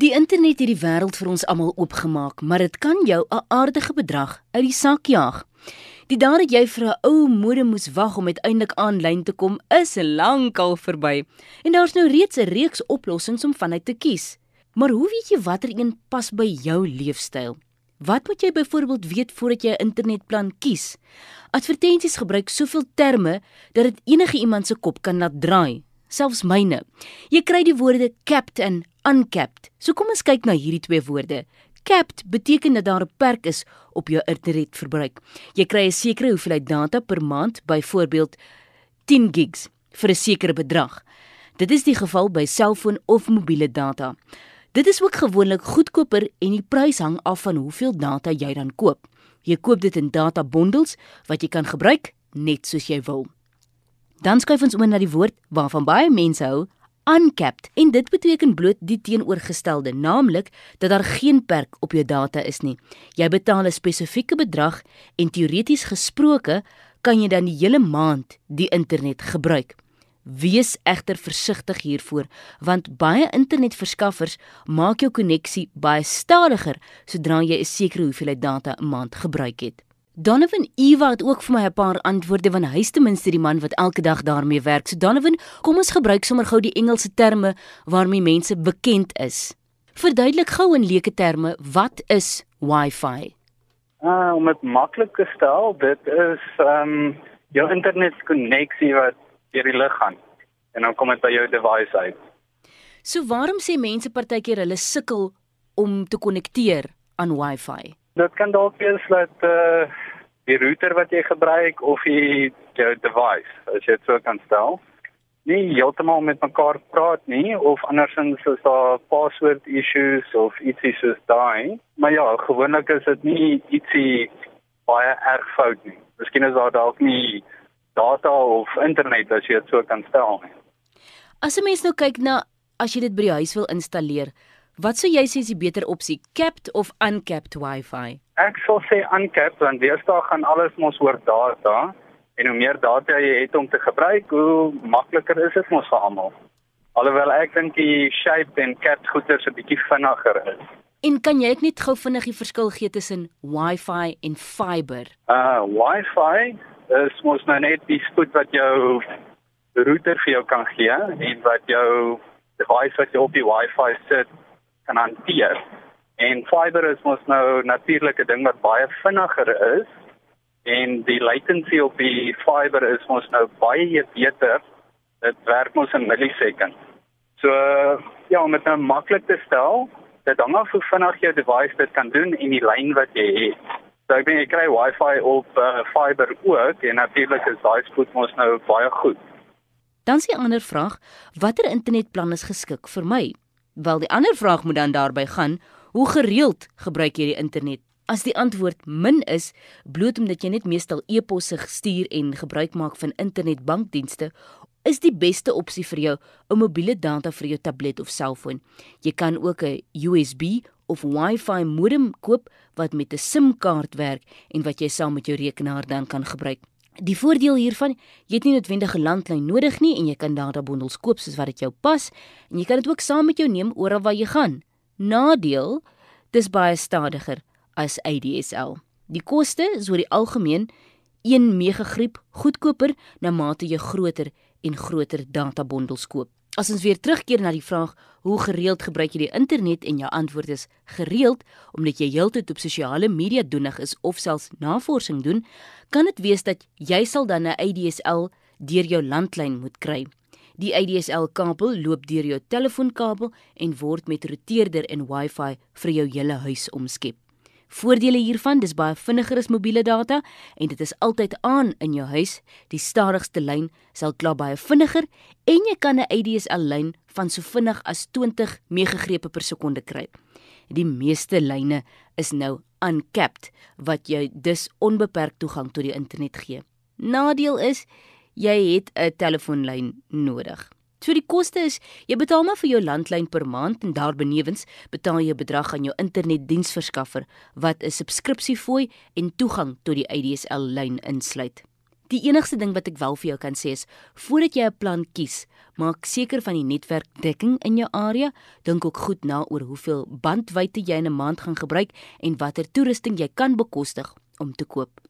Die internet het die wêreld vir ons almal oopgemaak, maar dit kan jou 'n aardige bedrag uit die sak jaag. Die dae dat jy vir 'n ou modem moes wag om uiteindelik aanlyn te kom, is lankal verby. En daar's nou reeds 'n reeks oplossings om vanuit te kies. Maar hoe weet jy watter een pas by jou leefstyl? Wat moet jy byvoorbeeld weet voordat jy 'n internetplan kies? Advertensies gebruik soveel terme dat dit enige iemand se kop kan laat draai, selfs myne. Jy kry die woorde capped en uncapped. So kom ons kyk na hierdie twee woorde. Capped beteken dat daar 'n perk is op jou internetverbruik. Jy kry 'n sekere hoeveelheid data per maand, byvoorbeeld 10 gigs vir 'n sekere bedrag. Dit is die geval by selfoon of mobiele data. Dit is ook gewoonlik goedkoper en die prys hang af van hoeveel data jy dan koop. Jy koop dit in data bundels wat jy kan gebruik net soos jy wil. Dan skuif ons oor na die woord waarvan baie mense hou, uncapped en dit beteken bloot die teenoorgestelde, naamlik dat daar geen perk op jou data is nie. Jy betaal 'n spesifieke bedrag en teoreties gesproke kan jy dan die hele maand die internet gebruik. Wees egter versigtig hiervoor want baie internetverskaffers maak jou koneksie baie stadiger sodra jy 'n sekere hoeveelheid data 'n maand gebruik het. Donovan Eva het ook vir my 'n paar antwoorde want hy is ten minste die man wat elke dag daarmee werk. So Donovan, kom ons gebruik sommer gou die Engelse terme waarmee mense bekend is. Verduidelik gou in leuke terme, wat is Wi-Fi? Ah, uh, om dit maklik te stel, dit is ehm um, jou internetkonneksie wat deur die lug gaan en dan kom dit by jou device uit. So waarom sê mense partykeer hulle sukkel om te konnekteer aan Wi-Fi? Dit kan dalk wees dat uh die router wat jy gebruik of die jou device, as jy dit so kan stel, nie heeltemal met mekaar praat nie of andersins is daar password issues of ietsie soos daai. Maar ja, gewoonlik is dit nie ietsie baie erg fout nie. Miskien is daar dalk nie data of internet as jy dit so kan stel nie. As 'n mens nou kyk na as jy dit by die huis wil installeer, wat sou jy sê is die beter opsie, capped of uncapped Wi-Fi? Ek sou sê uncapped want deesdae gaan alles mos oor data en hoe meer data jy het om te gebruik, hoe makliker is dit mos vir almal. Alhoewel ek dink die shape en capped goeder se bietjie vinniger is. En kan jy net gou vinnig die verskil gee tussen Wi-Fi en fiber? Uh Wi-Fi is mos nou net die spoed wat jou router vir jou kan gee en wat jou device wat jy op die Wi-Fi sit kan hanteer. En fiber is mos nou natuurlik 'n ding wat baie vinniger is en die latency op die fiber is mos nou baie beter. Dit werk mos in millisekonds. So ja, om dit nou maklik te stel, dit hang af hoe vinnig jou device dit kan doen en die lyn wat jy het. So ek dink jy kry Wi-Fi op uh, fiber ook en natuurlik is daai spoed mos nou baie goed. Dan sien 'n ander vraag, watter internetplan is geskik vir my? Wel die ander vraag moet dan daarby gaan, Hoe gereeld gebruik jy die internet? As die antwoord min is, bloot omdat jy net meestal e-posse stuur en gebruik maak van internetbankdienste, is die beste opsie vir jou 'n mobiele data vir jou tablet of selfoon. Jy kan ook 'n USB of Wi-Fi modem koop wat met 'n SIM-kaart werk en wat jy saam met jou rekenaar dan kan gebruik. Die voordeel hiervan, jy het nie noodwendig 'n landlyn nodig nie en jy kan data bundels koop soos wat dit jou pas en jy kan dit ook saam met jou neem oral waar jy gaan. Nadeel, dis baie stadiger as ADSL. Die koste is oor die algemeen 1 megagriep goedkoper na mate jy groter en groter databondels koop. As ons weer terugkeer na die vraag hoe gereeld gebruik jy die internet en jou antwoord is gereeld omdat jy heeltyd op sosiale media doenig is of selfs navorsing doen, kan dit wees dat jy sal dan 'n ADSL deur jou landlyn moet kry. Die ADSL-kabel loop deur jou telefoonkabel en word met roteerder en Wi-Fi vir jou hele huis omskep. Voordele hiervan, dis baie vinniger as mobiele data en dit is altyd aan in jou huis. Die stadigste lyn sal klop baie vinniger en jy kan 'n ADSL-lyn van so vinnig as 20 megagrepe per sekonde kry. Die meeste lyne is nou uncapped wat jou dus onbeperk toegang tot die internet gee. Nadeel is jy het 'n telefoonlyn nodig. So die koste is jy betaal maar vir jou landlyn per maand en daarbenewens betaal jy 'n bedrag aan jou internetdiensverskaffer wat 'n subskripsiefooi en toegang tot die ADSL lyn insluit. Die enigste ding wat ek wel vir jou kan sê is, voordat jy 'n plan kies, maak seker van die netwerkdekking in jou area, dink ook goed na oor hoeveel bandwydte jy in 'n maand gaan gebruik en watter toerusting jy kan bekostig om te koop.